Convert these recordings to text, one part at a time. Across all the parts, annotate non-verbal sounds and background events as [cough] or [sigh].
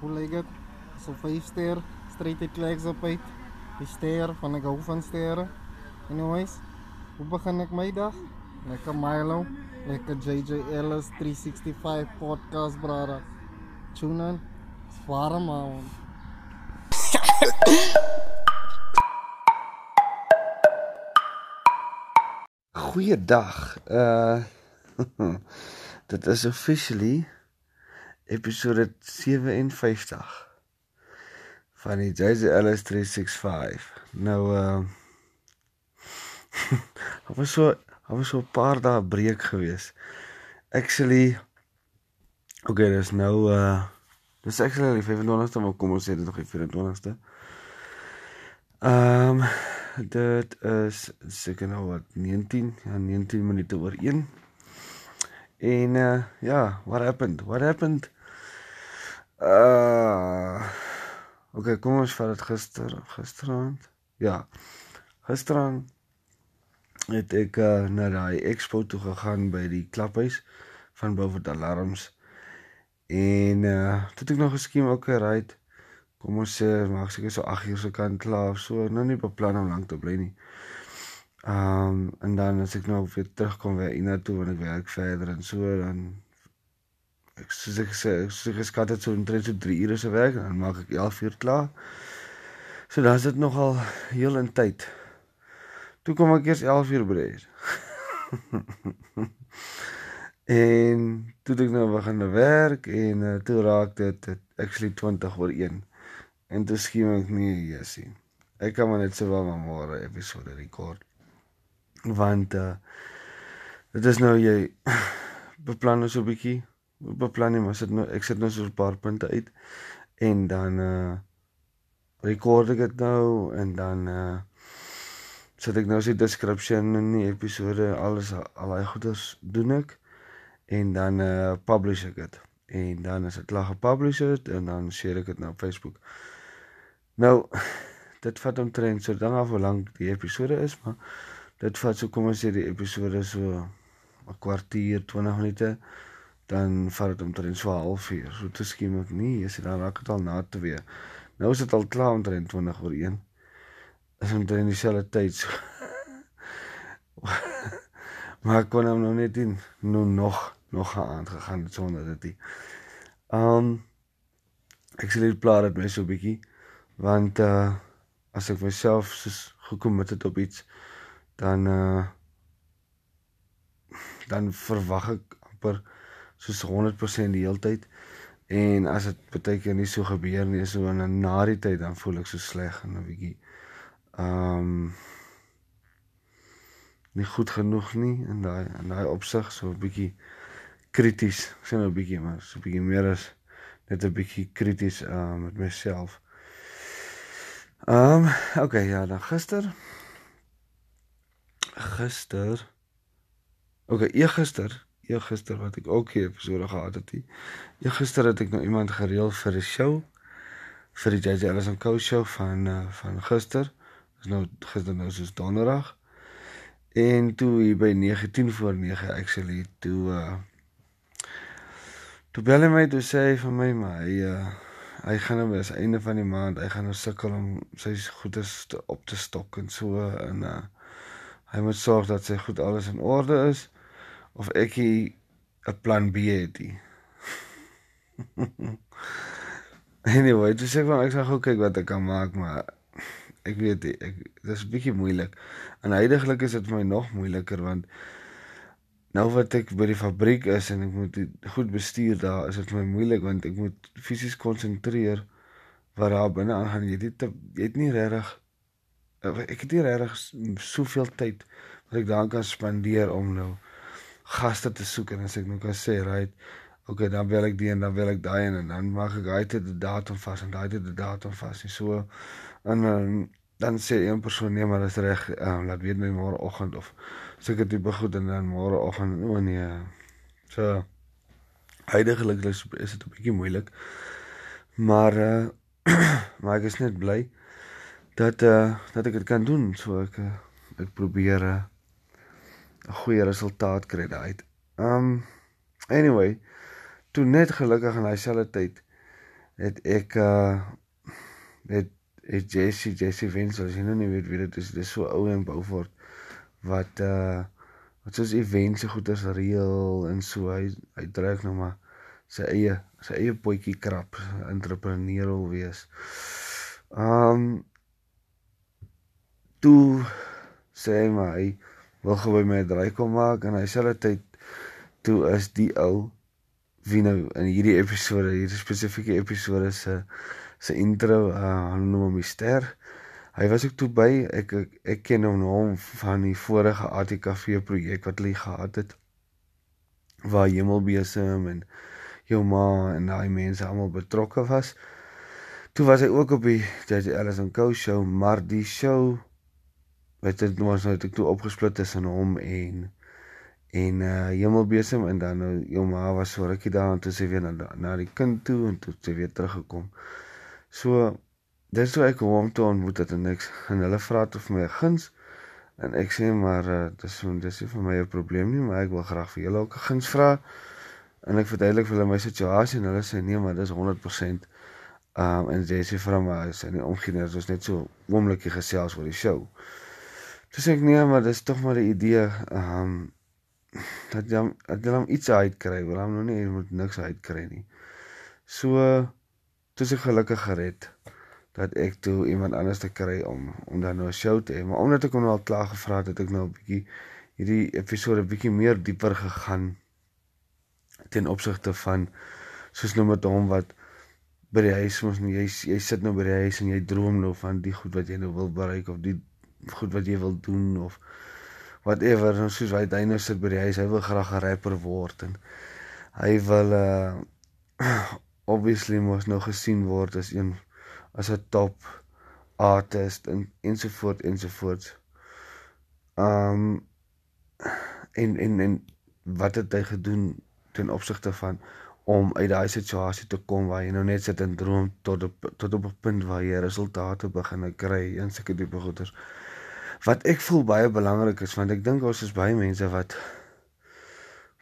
Hoe lyk dit? So 5 ster, straight uit kleks op uit. Die ster van ek hou van sterre. Anyways, hoe begin ek my dag? Lekker Milo, lekker JJ Ellis 365 podcast brada. Tune in. Sware man. Goeiedag. Uh [laughs] dit is officially episode 57 van die JJ Ellis 365. Nou [laughs] uh Dit was so, dit was so 'n paar dae breek gewees. Actually Okay, dis nou uh dis actually die 25ste, maar kom ons sê dit nog die 24ste. Ehm um, dit is seker nou wat 19, ja 19 minute oor 1. En uh ja, what happened? What happened? Uh Okay, kom ons vat dit gister, gisteraand. Ja. Gisteraand het ek uh, na daai expo toe gegaan by die klaphuis van Beaufort Alarms. En uh toe het ek nog geskien ook 'n ry. Kom ons sê maak seker so 8 uur se kant klaar so. Nou nie beplan om lank te bly nie. Um en dan as ek nou weer terugkom weer ina toe wanneer ek werk verder en so dan ek soos ek sê, soos ek geskat het so omtrent so 3 ure se werk en dan maak ek 11 uur klaar. So dan is dit nogal heel in tyd. Toe kom ek eers 11 uur by. [laughs] en toe ek nou begin werk en uh, toe raak dit actually 20 oor 1. En toe skiem ek nie jessie. Ek kan maar net so wel maar môre episode rekord. Want uh dit is nou jy [clears throat] beplan so 'n bietjie beplan nie, maar sit nou ek sit nou so 'n paar punte uit. En dan uh rekord ek dit nou en dan uh sit ek nou sy description in die episode alles al daai goeders doen ek. En dan uh publish ek dit en dan as dit lag gepublish het en dan share ek dit nou op Facebook. Nou [laughs] dit vat omtrent so dan af hoe lank die episode is, maar dit vat so kom ons sê die episode so 'n kwartier, 20 minute dan vat dit omtrent so 'n halfuur. So te skiem ek nie, as dit dan raak dit al na 2. Nou is dit al klaar omtrent 20 oor 1. Is omtrent dieselfde tyd so. [laughs] maar kon hom nou net in nou nog nog aan gegaan sonder dit. Die. Um ek sê dit plaas dit my so bietjie want uh as ek myself soos gekomit het op iets dan uh dan verwag ek amper soos 100% die heeltyd en as dit baie keer nie so gebeur nie so in 'n na die tyd dan voel ek so sleg en 'n bietjie um nie goed genoeg nie in daai in daai opsig so 'n bietjie krities ek sê nou 'n bietjie maar so 'n bietjie meer as net 'n bietjie krities uh met myself Um, okay, ja, dan gister. Gister. Okay, eergister, eergister wat ek ook hier episode gehad het. Eergister het ek nou iemand gereël vir 'n show vir die JJ Ellis Co show van uh, van gister. Dis nou gister nou soos donderdag. En toe hier by 19 voor 9 actually toe uh toe bel hy my toe sê hy vir my maar hy uh hy gaan nou die einde van die maand, hy gaan nou sukkel om sy goedes te op te stok en so en uh hy moet sorg dat sy goed alles in orde is of ek 'n plan B het. [laughs] anyway, dis ek wou ek sê gou kyk wat ek kan maak, maar ek weet nie, ek dis 'n bietjie moeilik. En heidaglik is dit vir my nog moeiliker want Nou wat ek by die fabriek is en ek moet goed bestuur daar, is dit vir my moeilik want ek moet fisies konsentreer wat daar binne aangaan. Jy het jy het nie regtig ek het nie regtig soveel tyd wat ek daar kan spandeer om nou gaste te soek en as ek nou kan sê, right, okay, dan wil ek die en dan wil ek daai en dan maak ek daai tyd 'n datum vas en daai tyd 'n datum vas en so en, en dan sê een persoon nee, maar dit is reg, um, laat weet my môre oggend of seker tipe goed en dan môre oggend o oh nee. So heidaglik is dit 'n bietjie moeilik. Maar uh [clears throat] maar ek is net bly dat uh dat ek dit kan doen. So ek uh, ek probeer 'n goeie resultaat kry daai. Um anyway, toe net gelukkig in dieselfde tyd het ek uh het het Jesse Jesse Wens as jy nou nie weet wie dit is, dit is so ou en Beaufort wat uh wat soos events se goeders reël en so hy hy trek nou maar sy eie sy eie potjie krap entrepreneur wil wees. Um toe sê hy maar hy wil by my draai kom maak en hy selfe tyd toe is die ou wie nou in hierdie episode, hierdie spesifieke episode se se intro, uh noem hom Mister. Hy was ook toe by ek ek, ek ken hom nou van die vorige ATKV projek wat hulle gehad het waar Hemelbesem en jou ma en daai mense almal betrokke was. Toe was hy ook op die JJ Ellison Co show, maar die show weet dit was nou toe opgesplit tussen hom en en uh Hemelbesem en dan nou jou ma was so rukkie daar en toe sy weer na na die kind toe en toe sy weer teruggekom. So dis hoe ek hom toe ontmoet het en ek en hulle vra toe vir my guns en ek sê maar uh, dis dis nie vir my 'n probleem nie, maar ek wil graag vir julle ook 'n guns vra. En ek verduidelik vir hulle my situasie en hulle sê nee, maar dis 100% Um en jy sê vir my is in die omgewing is net so oomblikie gesels oor die show. Dis ek nee, maar dis tog maar 'n idee. Um dat jy dat jy hom iets uitkry, wil hom nou nie moet niks uitkry nie. So toe se gelukkig gered dat ek toe iemand anders te kry om om dan nou 'n show te hê, maar omdat ek hom nou al klaar gevra het, het ek nou 'n bietjie hierdie episode bietjie meer dieper gegaan ten opsigte van soos nou met hom wat by die huis mos jy jy sit nou by die huis en jy droom nou van die goed wat jy nou wil bereik of die goed wat jy wil doen of whatever nou soos hy hy nou sit by die huis hy wil graag 'n rapper word en hy wil uh [clears throat] obviously mos nou gesien word as een as 'n top artist en ensovoort ensovoort um en en en wat het hy gedoen ten opsigte van om uit daai situasie te kom waar jy nou net sit en droom tot op tot op 'n punt waar jy resultate begin kry en sulke tipe goeders. Wat ek voel baie belangrik is want ek dink ons is baie mense wat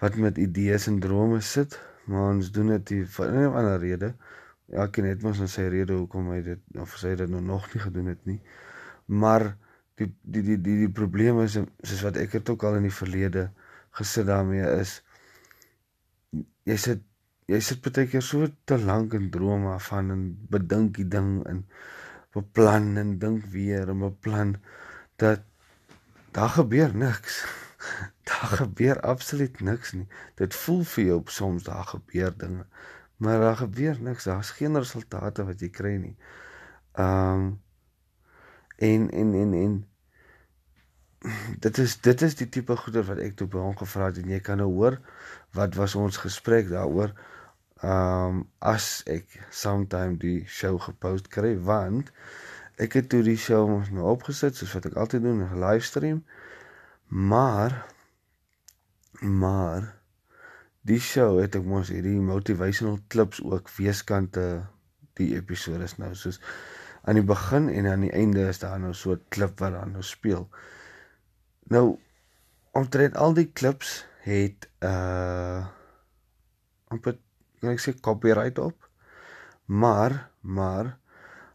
wat met idees en drome sit, maar ons doen dit vir 'n ander rede. Elkeen het mos nou sy rede hoekom hy dit of sy dit nou nog nie gedoen het nie. Maar die die die die die probleem is soos wat ek het ook al in die verlede gesit daarmee is jy sit jy sit baie keer so te lank in drome van en bedink die ding en beplan en dink weer en beplan dat daar gebeur niks. [laughs] Daar gebeur absoluut niks nie. Dit voel vir jou soms daar gebeur dinge, maar daar gebeur niks. Daar's geen resultate wat jy kry nie. Ehm um, en en en en [clears throat] dit is dit is die tipe goeder wat ek toe by hom gevra het en jy kan nou hoor wat was ons gesprek daaroor um as ek sometime die show gepost kry want ek het toe die show mos nou opgesit soos wat ek altyd doen 'n livestream maar maar die show het ek mos hierdie motivational clips ook weeskante die episode is nou soos aan die begin en aan die einde is daar nou so 'n klip wat dan nou speel nou omtrent al die clips het uh amper kan ek sê copyright op. Maar maar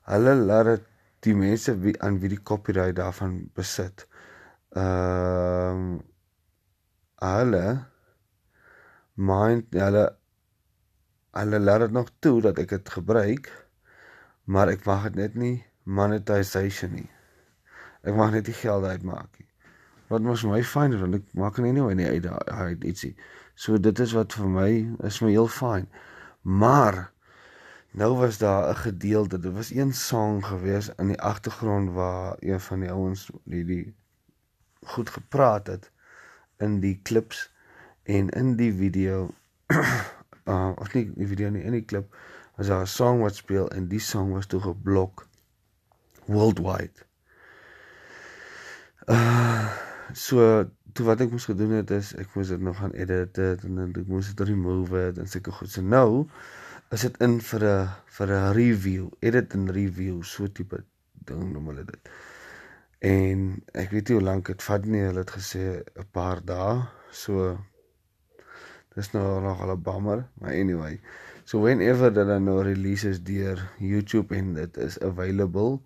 hulle laat dit die mense wie aan wie die copyright daarvan besit. Ehm uh, hulle mind hulle hulle laat dit nog toe dat ek dit gebruik, maar ek mag dit net nie monetization nie. Ek mag net die geld uitmaak nie. Wat mos my fyn is want ek maak nie nou nie uit uit ietsie. So dit is wat vir my is my heel fyn. Maar nou was daar 'n gedeelte, dit was een sang gewees in die agtergrond waar een van die ouens die die goed gepraat het in die klips en in die video [clears throat] uh of nie die video nie in die klip was daar 'n song wat speel en die song was toe geblok worldwide. Uh so toe wat ek moes gedoen het is ek moes dit nog gaan edit het, en ek moes dit remove het en seker goed. So nou is dit in vir 'n vir 'n review, edit en review so tipe ding noem hulle dit. En ek weet nie hoe lank dit vat nie, hulle het gesê 'n paar dae. So dis nou nog al 'n bummer, maar anyway. So whenever dit dan nou releases deur YouTube en dit is available,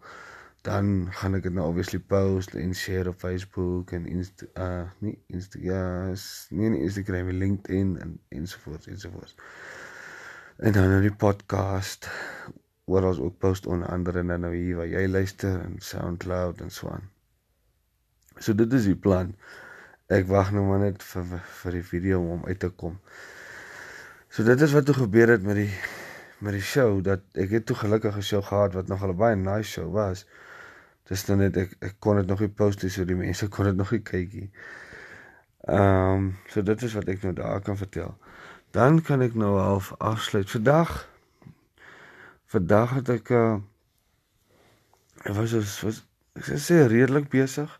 dan gaan ek dit nou obviously post en share op Facebook en Insta uh nie Insta ja, nie nie Instagram, LinkedIn en ensovoorts ensovoorts. En dan nou die podcast waar ons ook post onder andere en dan nou hier waar jy luister en SoundCloud en so aan. So dit is die plan. Ek wag nou maar net vir vir die video om uit te kom. So dit is wat toe gebeur het met die met die show dat ek het toe gelukkig 'n show gehad wat nog 'n baie nice show was. Dis dan net ek ek kon dit nog nie post nie so die mense kon dit nog nie kyk nie. Ehm um, so dit is wat ek nou daar kan vertel. Dan kan ek nou half afsluit. Vandag vandag het ek uh was was, was ek sê redelik besig.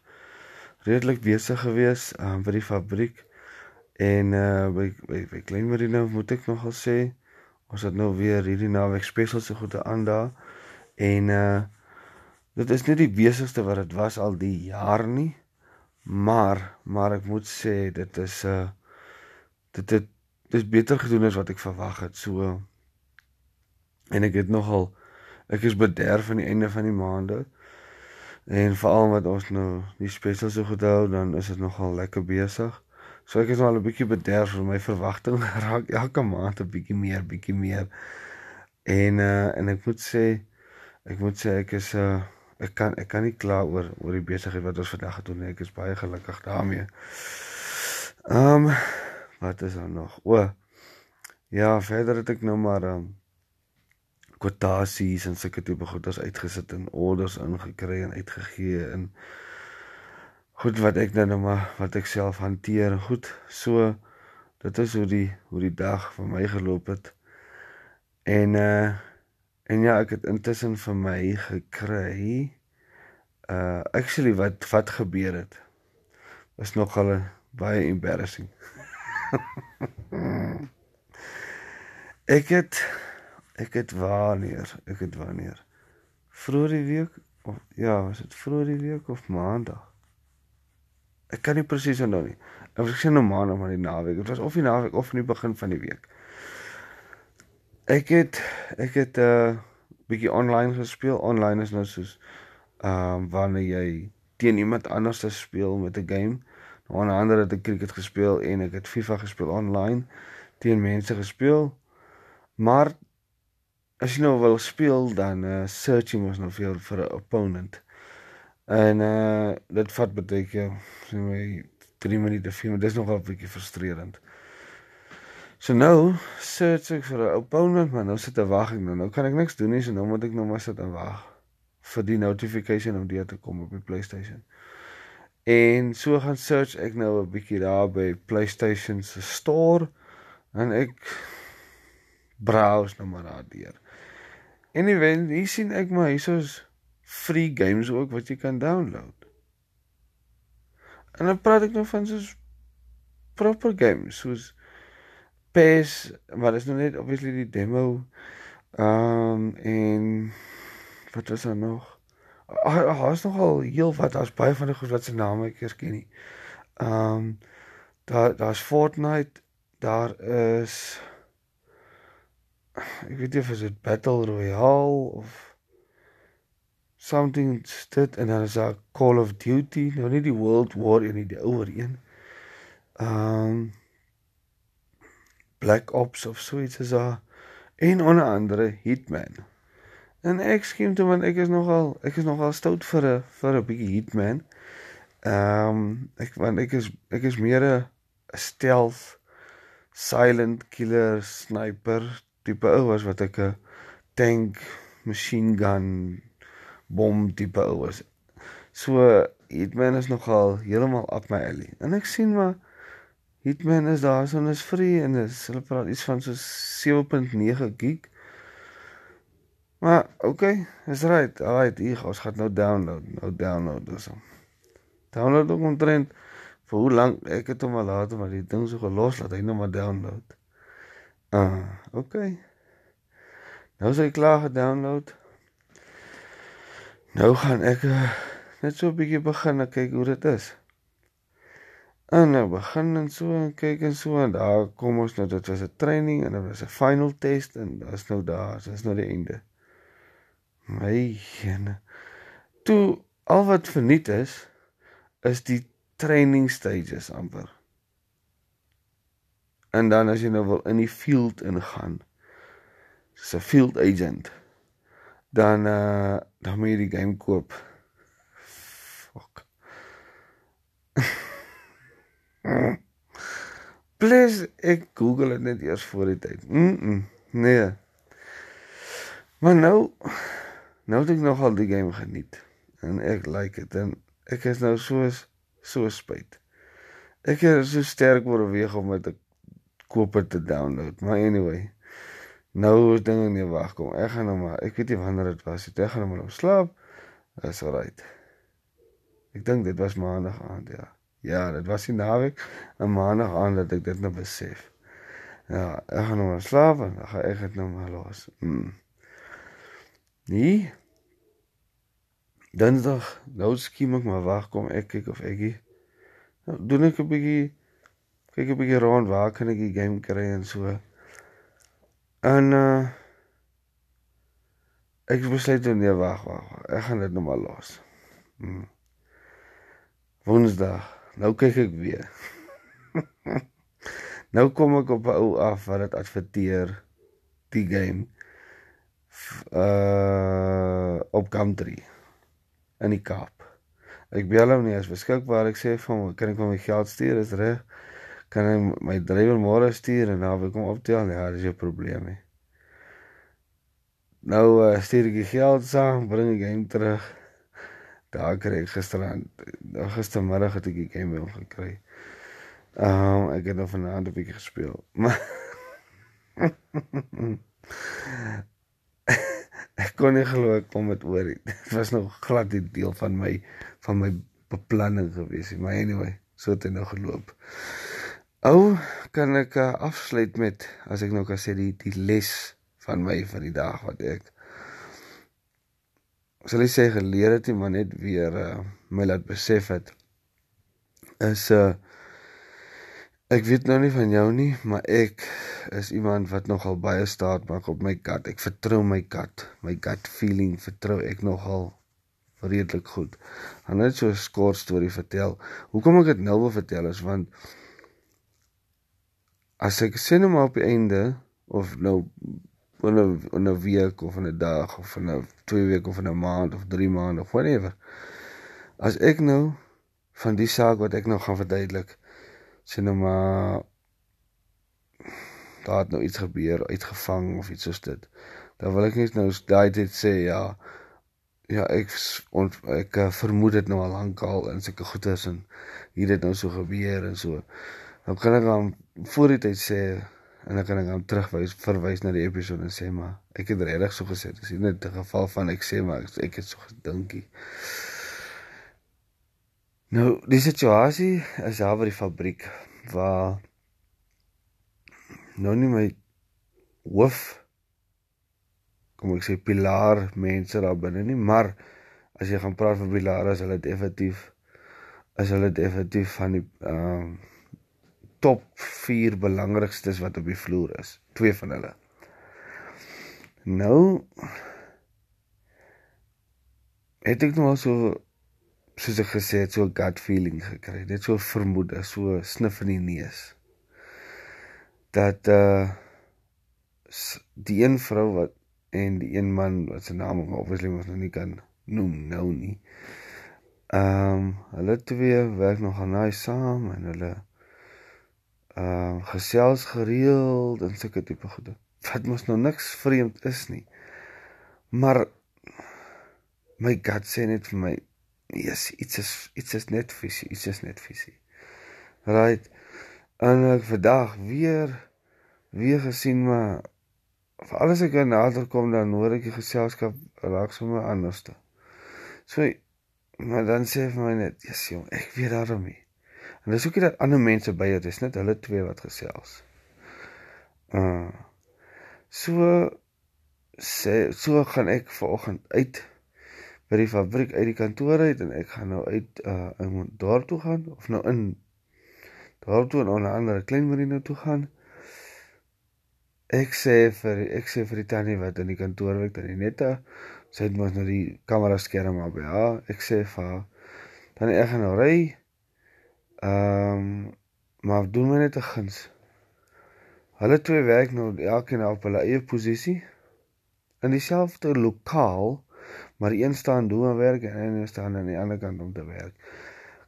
Redelik besig gewees um, by die fabriek. En uh by by, by Klein Marina moet ek nogal sê ons het nou weer hierdie naweek spesiaal so goed aan daar. En uh dit is nie die besigste wat dit was al die jaar nie. Maar maar ek moet sê dit is uh dit het dis beter gedoen as wat ek verwag het. So en ek het nogal ek is bederf aan die einde van die maande. En veral wat ons nou die spesiaal so hou, dan is dit nogal lekker besig. So ek is al 'n bietjie bederf vir my verwagting [laughs] raak elke maand 'n bietjie meer, bietjie meer. En uh en ek moet sê ek moet sê ek is uh ek kan ek kan nie kla oor oor die besigheid wat ons vandag gedoen het. Ek is baie gelukkig daarmee. Ehm um, wat is daar nog? O. Ja, verder het ek nou maar ehm um, kwotasies en sulke tipe goeders uitgesit en orders ingekry en uitgegee en goed wat ek nou maar wat ek self hanteer. Goed. So dit is hoe die hoe die dag vir my geloop het. En uh en ja, ek het intussen vir my gekry uh actually wat wat gebeur het. Was nogal baie embarrassing. [laughs] [laughs] ek het ek het wanneer, ek het wanneer. Vroeger die week of ja, was dit vroeger die week of maandag? Ek kan nie presies onthou nie. Ek sê nou maandag maar die naweek. Dit was of die naweek of in die begin van die week. Ek het ek het 'n uh, bietjie online gespeel. Online is nou soos ehm uh, wanneer jy teen iemand anders speel met 'n game. Nou 'n ander het ek cricket gespeel en ek het FIFA gespeel online teen mense gespeel. Maar as jy nou wil speel dan uh, searching was nou vir vir 'n opponent. En uh dit vat baie keer sien my 3 minute film. Dit is nogal 'n bietjie frustrerend. So nou search ek vir 'n opponent, maar nou sit ek wag ek nou. Nou kan ek niks doen nie, so nou moet ek nou maar sit en wag vir die notification om deur te kom op die PlayStation. En so gaan search ek nou 'n bietjie daar by PlayStation se store en ek browse nou maar daar deur. En ewen, hier sien ek maar hierso's free games ook wat jy kan download. En dan praat ek nou van soos proper games soos PES, maar dit is nou net obviously die demo. Ehm um, en wat was daar nog? Daar's nogal heel wat, daar's baie van die goed wat se name ek eers ken nie. Ehm um, daar daar's Fortnite, daar is ek weet nie of dit Battle Royale of something dit en dan is daar Call of Duty, nou nie die World War en die ouer een. Um Black Ops of so iets is daar en onder andere Hitman. En ek skiem toe want ek is nogal ek is nogal stout vir 'n vir 'n bietjie Hitman. Um ek want ek is ek is meer 'n stealth silent killer sniper tipe ou as wat ek 'n tank machine gun bom tipe ouers. So Hitman is nogal heeltemal op my alley. En ek sien maar Hitman is daar so en is free en is hulle praat iets van so 7.9 gig. Maar okay, is right. Alright, hier ons gaan nou download, nou download dus. Download ook omtrent vir hoe lank ek het hom al laat maar die ding so gelos laat hy nou maar download. Ah, uh, okay. Nou is hy klaar gedownload. Nou gaan ek uh, net so 'n bietjie begin kyk hoe dit is. En nou begin en so en kyk en so en daar kom ons nou dit was 'n training en dit was 'n final test en daar's nou daar, dis nou die einde. My jene. Toe al wat verniet is is die training stages amper. En dan as jy nou wil in die field ingaan, soos 'n field agent, dan uh dan moet jy die game koop. Fuck. [laughs] Please, ek Google dit net eers voor die tyd. Mm, -mm nee. Maar nou nou het ek nogal die game geniet en ek like dit en ek is nou so so spyt. Ek is so sterk oorweeg om dit te koop en te download. Maar anyway, nou is dinge nie wag kom. Ek gaan nou maar, ek weet nie wanneer dit was. Ek gaan nou maar slaap. Dis alright. Ek dink dit was maandag aand, ja. Ja, dit was die naweek, 'n maandag aand dat ek dit nou besef. Ja, ek gaan nou maar slaap en dan gaan ek dit nou maar los. Mm. Nee. Dinsdag, nou skiem ek maar wag kom ek kyk of ek nou, doen ek 'n bietjie kyk 'n bietjie rond waar kan ek die game kry en so. En uh ek besluit toe nee wag wag. Ek gaan dit nou maar los. Mm. Woensdag Nou kyk ek weer. [laughs] nou kom ek op 'n ou af wat dit adverteer die game uh op Gumtree in die Kaap. Ek bel hom nie as beskikbaar. Ek sê vir hom, kan ek my geld stuur? Is reg? Kan ek my drywer môre stuur en dan wil kom optel? Ja, dis 'n probleem hè. Nou uh, stuur ek die geld saam, bring die game terug. Daar kry ek gisterand gistermiddag het ek die game wel gekry. Ehm um, ek het nog vanaand 'n bietjie gespeel. [laughs] Maar ek kon nie glo ek kom dit oor. [laughs] Dit was nog glad die deel van my van my beplanning gewees. Maar anyway, so het dit nou geloop. Ou, kan ek uh, afsluit met as ek nou kan sê die die les van my van die dag wat ek sal ek sê geleer het, maar net weer uh, my laat besef het is uh ek weet nou nie van jou nie, maar ek is iemand wat nogal baie staat maak op my kat. Ek vertrou my kat. My gut feeling vertrou ek nogal redelik goed. Gaan net so 'n kort storie vertel. Hoekom ek dit nou wil vertel is want as ek sien hom op die einde of nou in 'n in 'n week of in 'n dag of in 'n 2 weke of in 'n maand of 3 maande of whatever. As ek nou van die saak wat ek nou gaan verduidelik sien nou maar daar het nou iets gebeur, uitgevang of iets soos dit. Dan wil ek net nou daai dit sê ja. Ja, ek ont, ek uh, vermoed dit nou al lank al in sulke goeders en hier het nou so gebeur en so. Dan kan ek dan voor die tyd sê en dan kan ek hom terugwys verwys na die episode en sê maar ek het regtig so gesê dis nie net 'n geval van ek sê maar ek, ek het so gedinkie nou die situasie is daar by die fabriek waar nou nie my hoof kom ek sê pilaar mense daar binne nie maar as jy gaan praat van pilare is hulle definitief is hulle definitief van die ehm uh, top 4 belangrikstes wat op die vloer is. Twee van hulle. Nou het ek nou so soos ek gesê het, so 'n gut feeling gekry. Dit so vermoed, so snif in die neus. Dat uh die een vrou wat en die een man wat se naam ek obviously mos nou nie kan noem nou nie. Ehm um, hulle twee werk nog aan daai saam en hulle ehm uh, gesels gereeld en sulke tipe goede. Wat mos nou niks vreemd is nie. Maar my gut sê net vir my, yes, iets is iets is net visie, iets is net visie. Right. En ek vandag weer weer gesien maar vir alles ek nader kom dan hoor ek die geselskap raak sommer anders toe. So maar dan sê vir my net, yes, jong, ek weet daarom nie. En dis ook nie dat ander mense by dit is net hulle twee wat gesels. Uh. So sê so gaan ek vanoggend uit by die fabriek uit die kantoor uit en ek gaan nou uit uh ek moet daar toe gaan of nou in Daarop toe na 'n ander klein marine toe gaan. Ek sê vir ek sê vir die tannie wat in die kantoor werk, dan net sy het mos nou die kamera skerm op. Ja, ek sê vir haar dan ek gaan nou ry. Ehm um, maar doen my net 'n guns. Hulle twee werk nou elkeen op hulle eie posisie in dieselfde lokaal, maar een staan doen werk en een staan aan die ander kant om te werk.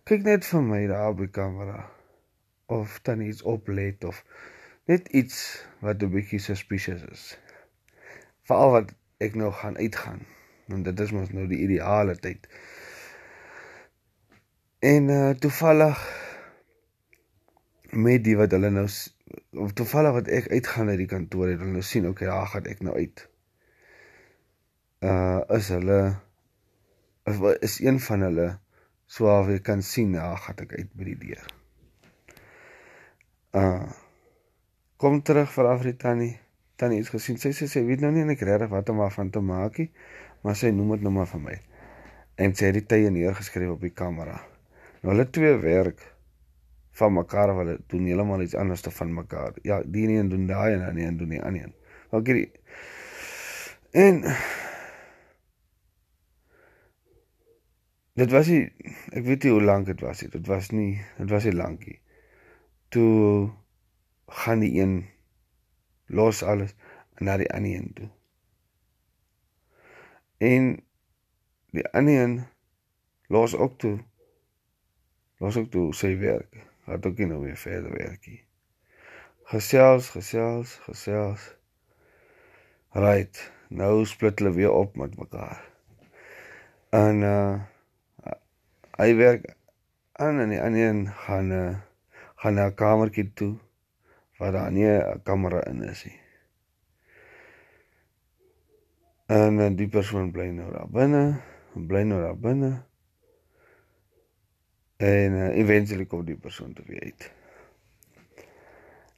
Kyk net vir my daar die kamera of dan iets oplet of net iets wat 'n bietjie suspicious is. Veral wat ek nou gaan uitgaan, want dit is mos nou die ideale tyd. En uh toevallig met die wat hulle nou of toevallig wat ek uitgaan uit die kantoor het, hulle nou sien, okay, daar gaan ek nou uit. Uh is hulle is een van hulle swaar jy kan sien, daar gaan ek uit by die deur. Uh kom terug vir Afri Tannie. Tannie het gesien. Sy sê sy weet nou nie en ek regtig wat om daarvan te maak nie, maar sy noem dit nou maar vir my. En sy het die tye neergeskryf op die kamera. Nou hulle twee werk van mekaar hulle doen heeltemal iets anders te van mekaar. Ja, die een doen daai en die een doen die ander een. OK. En Dit was nie ek weet nie hoe lank dit was nie. Dit was nie dit was nie lankie. Toe gaan die een los alles na die ander een toe. En die ander een los ook toe. Los ook toe sy werk. Hat ook nie nou weer verder werkie. Gesels, gesels, gesels. Right. Nou split hulle weer op met mekaar. En uh hy werk aan en die ander een gaan uh gaan na 'n kamertjie toe waar daar nie 'n kamera in is nie. En, en die persoon bly nou daar binne, bly nou daar binne. En uh, eventually kom die persoon te weet.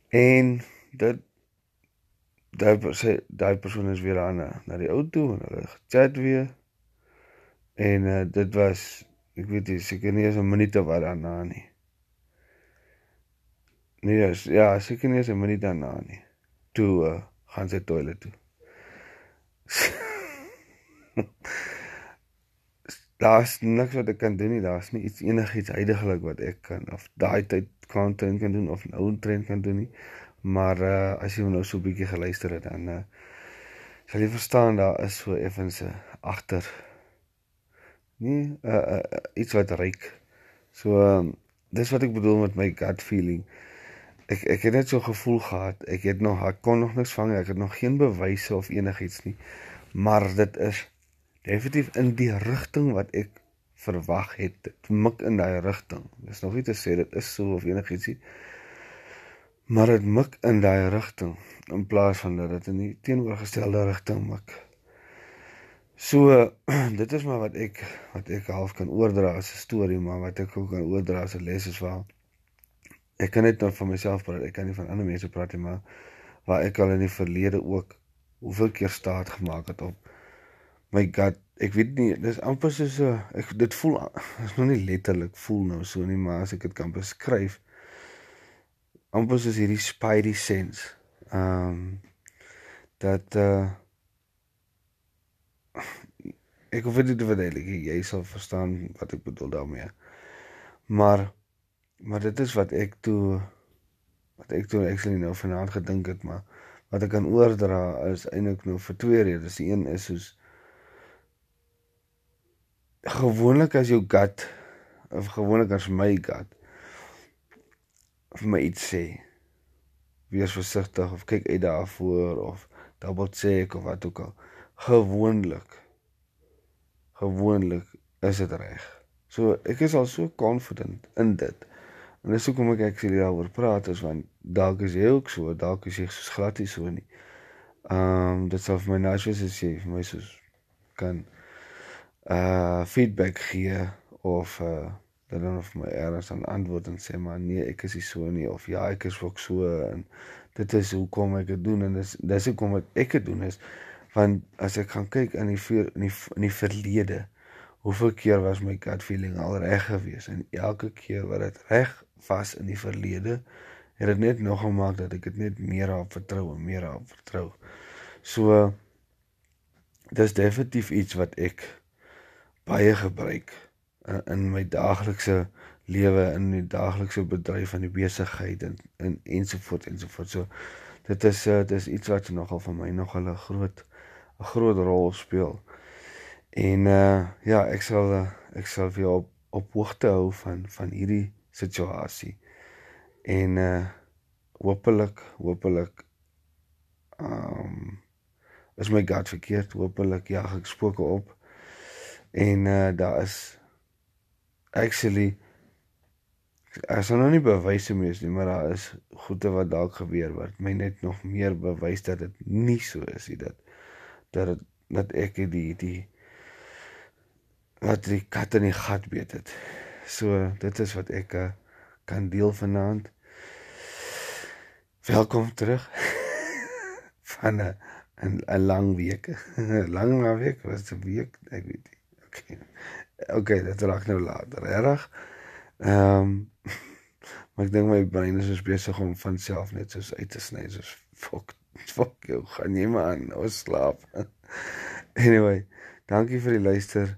En dit daai sê daai persoon is weer aan na die auto en hulle chat weer. En uh, dit was ek weet nie seker nie eens 'n minuut of wat daarna nie. Nee, yes, ja, seker nie eens 'n minuut daarna nie. Toe uh, gaan sy toilet toe. Daar's niks wat ek kan doen nie. Daar's nie iets enigiets heidaglik wat ek kan of daai tyd content kan doen of nou trend kan doen nie. Maar uh as jy nou so 'n bietjie geluister het dan uh sal jy verstaan daar is so effens 'n agter nee, uh, uh iets wat ryk. So um, dis wat ek bedoel met my gut feeling ek ek het net so gevoel gehad. Ek het nog ek kon nog niks vang. Ek het nog geen bewyse of enigiets nie. Maar dit is definitief in die rigting wat ek verwag het. Dit mik in daai rigting. Dis nog nie te sê dit is so of enigiets nie. Maar dit mik in daai rigting in plaas van dat dit in die teenoorgestelde rigting mik. So [clears throat] dit is maar wat ek wat ek half kan oordra as 'n storie, maar wat ek ook kan oordra as 'n les is waar ek kan net nou van myself praat. Ek kan nie van ander mense praat nie, maar waar ek al in die verlede ook hoeveel keer staat gemaak het op my god, ek weet nie, dis amper soos so ek dit voel is nog nie letterlik voel nou so nie, maar as ek dit kan beskryf amper soos hierdie spidey sense. Ehm um, dat uh ek hoef dit te verduidelik. Jy sal verstaan wat ek bedoel daarmee. Maar maar dit is wat ek toe wat ek toe actually nou vanaand gedink het maar wat ek kan oordra is eintlik nou vir twee redes. Die een is soos gewoonlik as jou gut of gewoonlik as my gut of my iets sê wees versigtig of kyk uit daarvoor of double check of wat ook al gewoonlik gewoonlik is dit reg. So ek is al so confident in dit En dis hoekom ek actually daaroor praat is want dalk is jy ook so, dalk is jy soos glad nie so nie. Ehm um, dit sou vir my nice wees as jy vir my soos kan uh feedback gee of uh dan dan of my eers aan antwoord en sê maar nee, ek is nie so nie of ja, ek is ook so en dit is hoekom ek dit doen en dis dis hoekom ek dit doen is want as ek gaan kyk in die in die in die verlede hoeveel keer was my gut feeling al reg gewees en elke keer wat dit reg vas in die verlede het dit net nog gemaak dat ek dit net meer op vertrou en meer op vertrou. So dis definitief iets wat ek baie gebruik in, in my daaglikse lewe in die daaglikse bedryf van die besigheid en en ensovoorts ensovoorts. So dit is uh, dit is iets wat nogal vir my nogal 'n groot 'n groot rol speel. En uh ja, ek sal uh, ek sal vir jou op, op hoogte hou van van hierdie situasie. En uh hopelik hopelik um is my God verkeerd. Hopelik jag ek spooke op. En uh daar is actually Ek sal nou nie bewyse mees nie, maar daar is goeie wat dalk gebeur wat my net nog meer bewys dat dit nie so is nie dat dat het, dat ek die die wat die kat in die gat beet het. So dit is wat ek uh, kan deel vanaand. Welkom terug [laughs] van 'n 'n 'n lang week. [laughs] lang week was 'n week, ek weet nie. Okay. Okay, dit raak nou later. Reg? Ehm um, [laughs] maar ek dink my brein is besig om van self net soos uit te sny soos fuck fuck jou gaan jy maar aan ons slaap. [laughs] anyway, dankie vir die luister.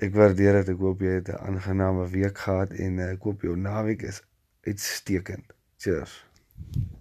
Ek waardeer dit. Ek hoop jy het 'n aangename week gehad en ek hoop jou naweek is uitstekend. Cheers.